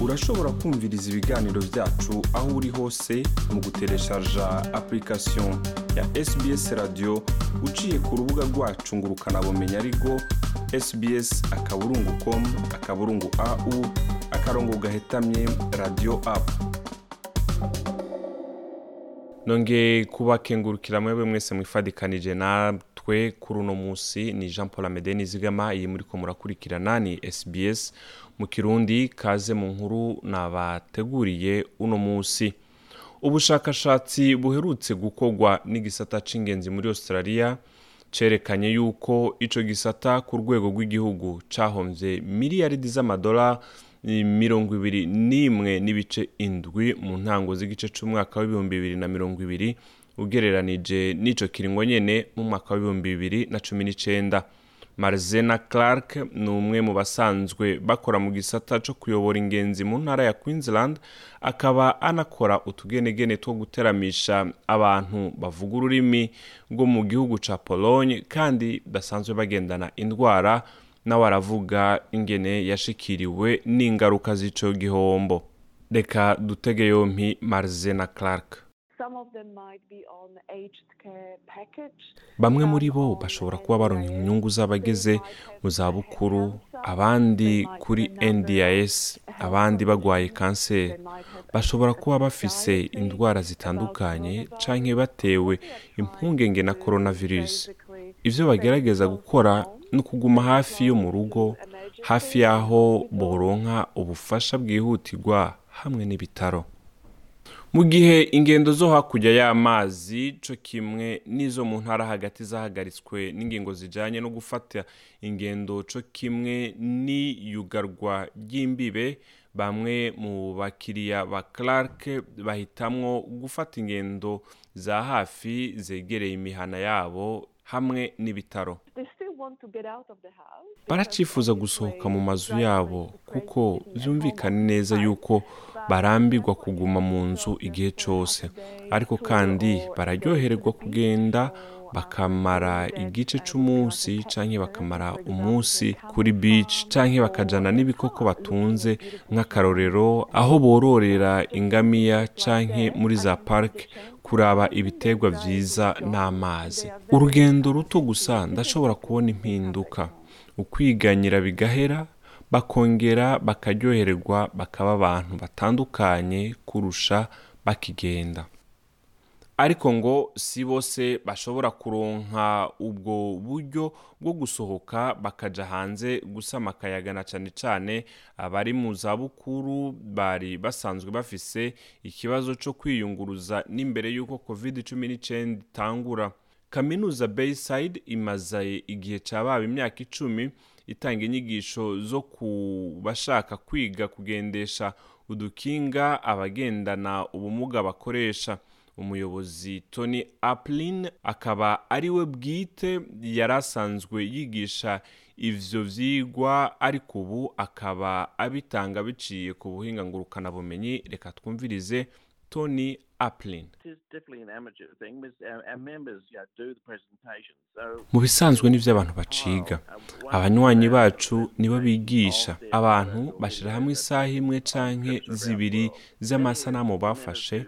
urashobora kumviriza ibiganiro byacu aho uri hose mu gutereshaja application ya sbs radio uciye ku rubuga rwacu ngo ukanabumenya ariko sbs akaburungu com akaburungu au akarongo gahetamye radio apu nongeye kubakengurukira mwebwe mwese mwifadikanije natwe kuri uno munsi ni jean paul amede nizigama iyi muri ko murakurikirana ni sbs mu kirundi kaze mu nkuru nabateguriye uno munsi. Ubushakashatsi buherutse gukorwa n'igisata c'ingenzi muri australia cerekanye yuko ico gisata ku rwego rw'igihugu cahomvye miliyaridi z'amadolari mirongo ibiri n'imwe n'ibice indwi mu ntango z'igice c'umwaka w'ibihumbi bibiri na mirongo ibiri ugereranije n'ico kiringo nyene mu mwaka w'ibihumbi bibiri na cumi n'icenda. Marzena clark ni umwe mu basanzwe bakora mu gisata co kuyobora ingenzi mu ntara ya queensland akaba anakora utugenegene two guteramisha abantu bavuga ururimi rwo mu gihugu ca pologne kandi basanzwe bagendana indwara nawe aravuga ingene yashikiriwe n'ingaruka z'ico gihombo. Reka dutege yompi marzena clark. Bamwe muri bo bashobora kuba baronka inyungu z'abageze mu zabukuru abandi kuri ndis abandi bagwaye kanseri. Bashobora kuba bafise indwara zitandukanye canke batewe impungenge na coronavirus. ivyo bagerageza gukora ni ukuguma hafi yo mu rugo hafi y'aho boronka ubufasha bwihutirwa hamwe n'ibitaro. Mu gihe ingendo zo hakurya y'amazi co kimwe n'izo mu ntara hagati zahagaritswe n'ingingo zijanye no gufata ingendo co kimwe n'iyugarwa ry'imbibe bamwe mu bakiriya ba clark bahitamwo gufata ingendo za hafi zegereye imihana yabo hamwe n'ibitaro. Baracifuza gusohoka mu mazu yabo kuko byumvikana neza yuko barambirwa kuguma mu nzu igihe cyose. ariko kandi bararyohererwa kugenda bakamara igice c'umunsi canke bakamara umunsi kuri beach canke bakajana n'ibikoko batunze nk'akarorero aho bororera ingamiya canke muri za park kuraba ibiterwa vyiza n'amazi. Urugendo ruto gusa ndashobora kubona impinduka. Ukwiganyira bigahera bakongera bakaryohererwa bakaba abantu batandukanye kurusha bakigenda. Ariko ngo si bose bashobora kuronka ubwo buryo bwo gusohoka bakaja hanze gusama akayaga na cane cane abari mu zabukuru bari basanzwe bafise ikibazo co kwiyunguruza n'imbere y'uko covid cumi n'icenda itangura. Kaminuza bayside imaze igihe cababa imyaka icumi itanga inyigisho zo ku bashaka kwiga kugendesha udukinga abagendana ubumuga bakoresha. Umuyobozi tony aplin akaba ari we bwite yari asanzwe yigisha ivyo vyigwa ariko ubu akaba abitanga biciye ku buhinga ngurukanabumenyi. Reka twumvirize tony mu bisanzwe n'ivyo abantu baciga. Abanywanyi bacu nibo bigisha. abantu bashira hamwe isaha imwe canke zibiri z'amasanamu bafashe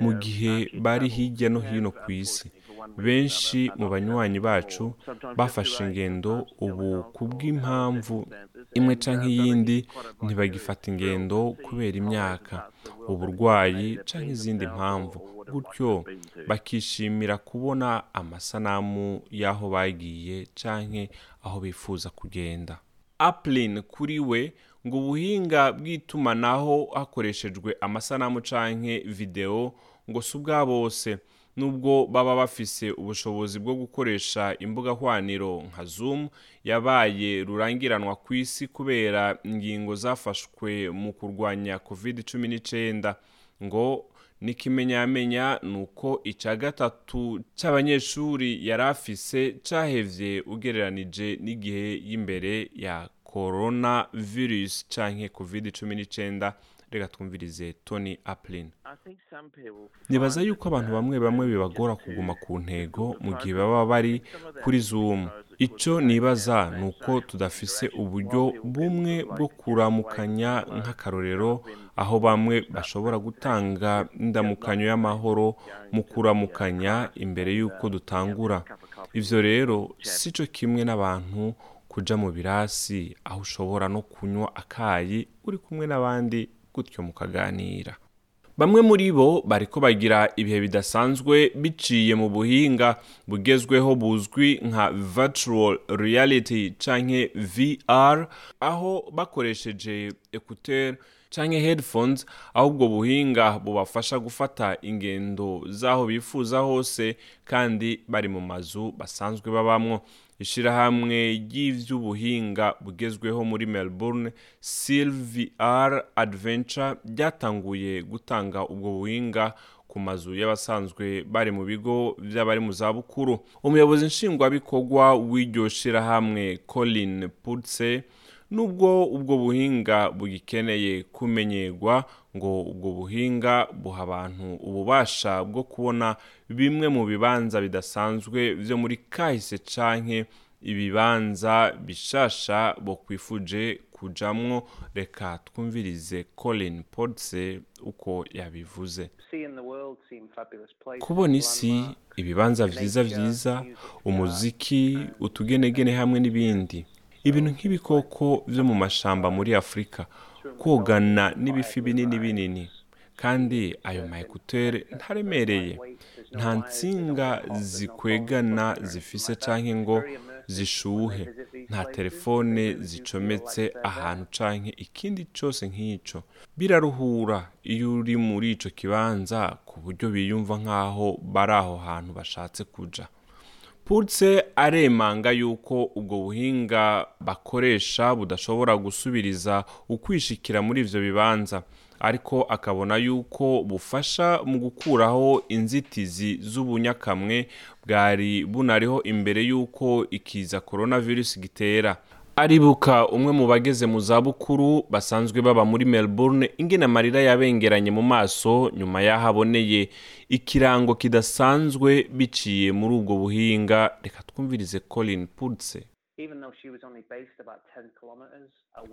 mu gihe bari hirya no hino ku isi. Benshi mu banywanyi bacu bafashe ingendo ubu kubw'impamvu imwe canke iyindi ntibagifata ingendo kubera imyaka. Uburwayi canke izindi mpamvu. Gutyo bakishimira kubona amasanamu y'aho bagiye canke aho bifuza kugenda. Aplin kuri we ngo ubuhinga bw'itumanaho hakoreshejwe amasanamu canke videwo ngo si ubwa bose. Nubwo baba bafise ubushobozi bwo gukoresha imbuga hwaniro nka zoom yabaye rurangiranwa ku isi kubera ingingo zafashwe mu kurwanya covid cumi n'icenda ngo n'ikimenyamenya ni uko icya gatatu cy'abanyeshuri yari afise cyahevye ugereranije n'igihe y'imbere ya corona virus canke covid cumi n'icyenda reka twumvirize tony aplin nibaza yuko abantu bamwe bamwe bibagora kuguma ku ntego mu gihe baba bari kuri zoom. icyo nibaza ni uko tudafise uburyo bumwe bwo kuramukanya nk'akarorero aho bamwe bashobora gutanga indamukanyo y'amahoro mu kuramukanya imbere y'uko dutangura. ibyo rero si cyo kimwe n'abantu kuja mu birasi aho ushobora no kunywa akayi uri kumwe n'abandi gutyo mukaganira. Bamwe muri bo bariko bagira ibihe bidasanzwe biciye mu buhinga bugezweho buzwi nka virtual reality canke VR aho bakoresheje écouteur canke headphones aho ubwo buhinga bubafasha gufata ingendo z'aho bifuza hose kandi bari mu mazu basanzwe babamwo ishirahamwe ry'ivy'ubuhinga bugezweho muri melbourne silvr adventure ryatanguye gutanga ubwo buhinga ku mazu y'abasanzwe bari mu bigo vy'abari mu zabukuru. Umuyobozi nshingwabikorwa w'iryo shirahamwe colin putse nubwo ubwo buhinga bugikeneye kumenyerwa ngo ubwo buhinga buha abantu ububasha bwo kubona bimwe mu bibanza bidasanzwe vyo muri kahise canke ibibanza bishasha bo kwifuje kujamwo reka twumvirize colin podse uko yabivuze. Kubona isi ibibanza vyiza vyiza umuziki utugenegene hamwe n'ibindi. Ibintu nk'ibikoko vyo mu mashamba muri afurika kogana n'ibifi binini binini. Kandi ayo maekutere ntaremereye. Nta nsinga zikwegana zifise canke ngo zishuhe. Nta telefone zicometse ahantu canke ikindi cose nk'ico. Biraruhura iyo uri muri ico kibanza ku buryo biyumva nk'aho bari aho hantu bashatse kuja. Putse aremanga yuko ubwo buhinga bakoresha budashobora gusubiriza ukwishikira muri ivyo bibanza. Ariko akabona yuko bufasha mu gukuraho inzitizi z'ubunyakamwe bwari bunariho imbere y'uko ikiza coronavirus gitera. Aribuka umwe mu bageze mu zabukuru basanzwe baba muri melbourne ingene amarira yabengeranye mu maso nyuma y'aho aboneye. Ikirango kidasanzwe biciye muri ubwo buhinga reka twumvirize colin putse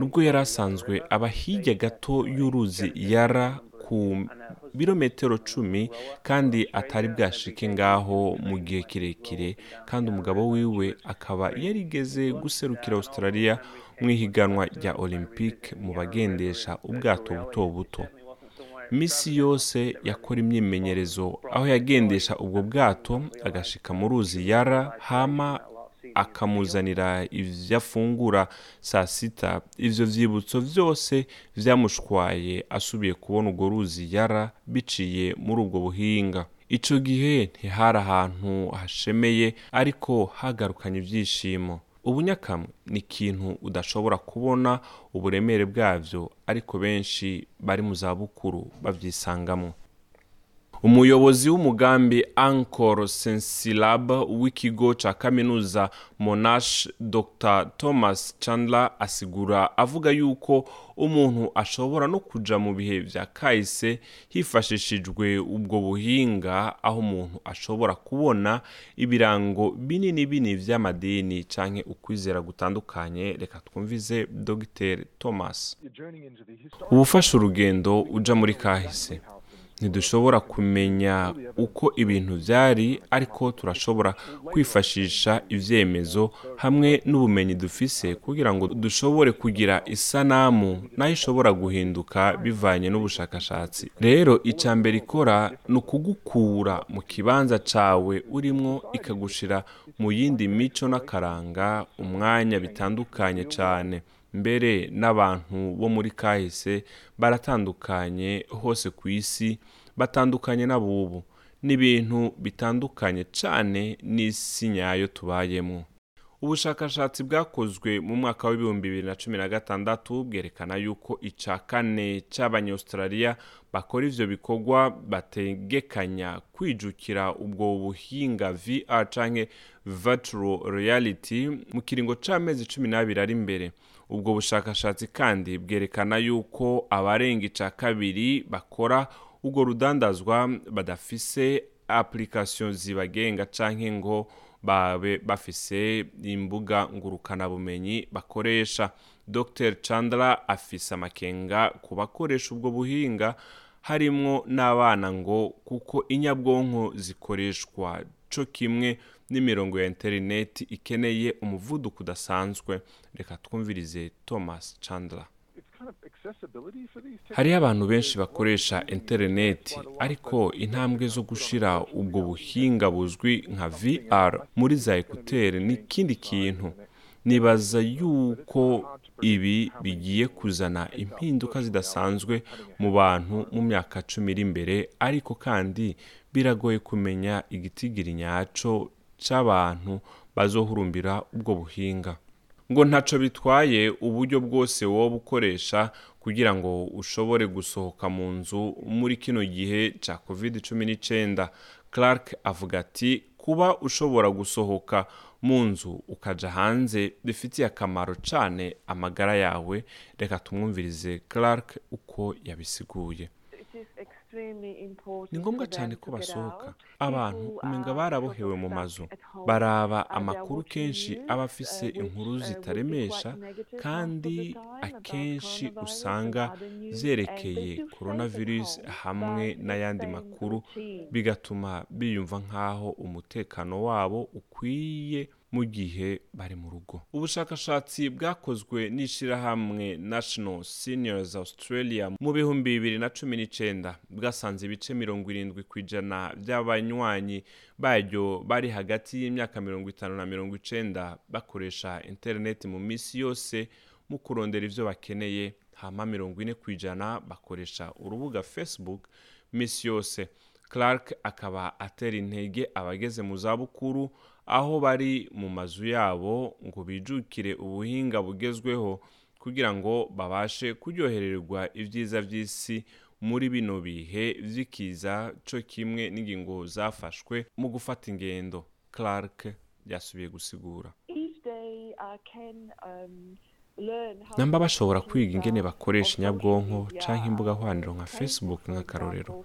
nubwo yari asanzwe aba hirya gato y'uruzi yara ku birometero cumi kandi atari bwashike ngaho mu gihe kirekire kandi umugabo wiwe akaba yarigeze guserukira australia mu ihiganwa rya olympique mu bagendesha ubwato buto buto. misi yose yakora imyimenyerezo aho yagendesha ubwo bwato agashika mu ruzi yara hama akamuzanira ivyo afungura saa sita. Ivyo vyibutso vyose vyamushwaye asubiye kubona urwo ruzi yara biciye muri ubwo buhinga. Ico gihe ntihari ahantu hashemeye ariko hagarukanye ivyishimo. Ubunyakamwe ni ikintu udashobora kubona uburemere bwavyo ariko benshi bari mu zabukuru bavyisangamo umuyobozi w'umugambi ankor sensilab w'ikigo ca kaminuza monash dr. Thomas chandler asigura avuga yuko umuntu ashobora no kuja mu bihe vya kahise hifashishijwe ubwo buhinga aho umuntu ashobora kubona ibirango binini binini vy'amadini canke ukwizera gutandukanye. Reka twumvize dr. Thomas. Ubufasha urugendo uja muri kahise ntidushobora kumenya uko ibintu byari ariko turashobora kwifashisha ibyemezo hamwe n'ubumenyi dufise kugira ngo dushobore kugira isanamu na yo ishobora guhinduka bivanye n'ubushakashatsi. Rero icya mbere ikora ni ukugukura mu kibanza cawe urimwo ikagushira mu yindi mico n'akaranga umwanya bitandukanye cyane mbere n'abantu bo muri kahise baratandukanye hose ku isi batandukanye n'abubu. N'ibintu bitandukanye cyane n'isi nyayo tubayemo. Ubushakashatsi bwakozwe mu mwaka w'ibihumbi bibiri na cumi na gatandatu bwerekana yuko icya kane cy'abanyaustraliya bakora ivyo bikorwa bategekanya kwijukira ubwo buhinga VR canke virtual reality mu kiringo c'amezi cumi n'abiri ari imbere ubwo bushakashatsi kandi bwerekana yuko abarenga ica kabiri bakora ubwo rudandazwa badafise application zibagenga canke ngo babe bafise imbuga ngurukanabumenyi bakoresha. Dr. Chandler afise amakenga ku bakoresha ubwo buhinga harimwo n'abana ngo kuko inyabwonko zikoreshwa co kimwe n'imirongo ya interineti ikeneye umuvuduko udasanzwe. Reka twumvirize thomas chandler. Hariho abantu benshi bakoresha interineti ariko intambwe zo gushira ubwo buhinga buzwi nka vr muri za ekuteri ni ikindi kintu. Nibaza yuko ibi bigiye kuzana impinduka zidasanzwe mu bantu mu myaka cumi iri imbere ariko kandi biragoye kumenya igitigiri nyaco c'abantu bazohurumbira ubwo buhinga. Ngo ntaco bitwaye uburyo bwose woba ukoresha kugira ngo ushobore gusohoka mu nzu muri kino gihe ca covid cumi n'icenda. Clark avuga ati kuba ushobora gusohoka mu nzu ukaja hanze bifitiye akamaro cane amagara yawe. Reka tumwumvirize clark uko yabisiguye. Ni ngombwa cyane ko basohoka. abantu umenga barabohewe mu mazu. baraba amakuru kenshi aba afise inkuru zitaremesha kandi akenshi usanga zerekeye coronavirus hamwe n'ayandi makuru. bigatuma biyumva nk'aho umutekano wabo ukwiye mu gihe bari mu rugo. Ubushakashatsi bwakozwe n'ishyirahamwe national seniors australia mu bihumbi bibiri na cumi n'icyenda bwasanze ibice mirongo irindwi ku ijana by'abanywanyi baryo bari hagati y'imyaka mirongo itanu na mirongo icenda bakoresha interineti mu minsi yose mu kurondera ibyo bakeneye. Hama mirongo ine ku ijana bakoresha urubuga facebook minsi yose. Clark akaba atera intege abageze mu zabukuru aho bari mu mazu yabo ngo bijukire ubuhinga bugezweho kugira ngo babashe kuryohererwa ibyiza by'isi muri bino bihe vy'ikiza co kimwe n'ingingo zafashwe mu gufata ingendo. Clark yasubiye gusigura. Namba bashobora kwiga ingene bakoresha inyabwonko canke imbuga hwaniro nka facebook nk'akarorero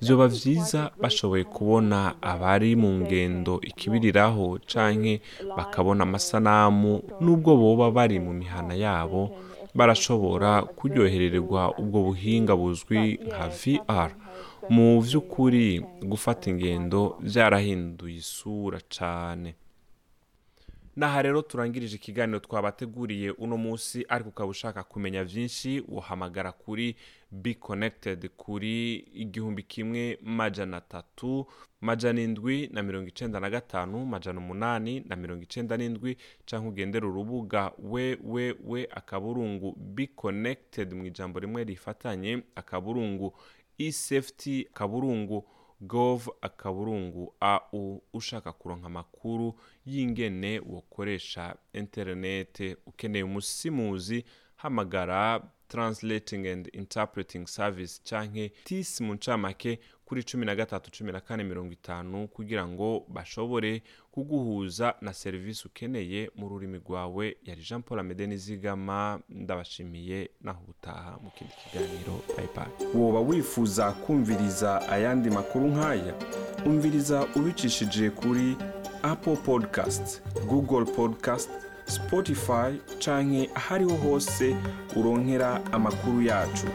vyoba vyiza bashoboye kubona abari mu ngendo ikibiriraho canke bakabona amasanamu n'ubwo boba bari mu mihana yabo barashobora kuryohererwa ubwo buhinga buzwi nka vr mu vy'ukuri gufata ingendo vyarahinduye isura cane. Naha rero turangirije ikiganiro twabateguriye uno munsi ariko ukaba ushaka kumenya byinshi uhamagara kuri be connected kuri igihumbi kimwe majana atatu majana indwi na mirongo icenda na gatanu majana umunani na mirongo icenda n'indwi canke ugendera urubuga wewewe akaburungu be connected mu ijambo rimwe rifatanye akaburungu esafety akaburungu gov akaburungu au ushaka kuronka amakuru y'ingene wokoresha interinete ukeneye umusimuzi hamagara translating and interpreting service canke tisi mu ncamake kuri cumi na gatatu cumi na kane mirongo itanu kugira ngo bashobore kuguhuza na serivisi ukeneye mu rurimi rwawe yari jean paul amede nizigama ndabashimiye naho utaha mu kindi kiganiro. Bye woba wifuza kumviriza ayandi makuru nk'aya umviriza ubicishije kuri apple podcast google podcast spotify canke ahariho hose uronkera amakuru yacu.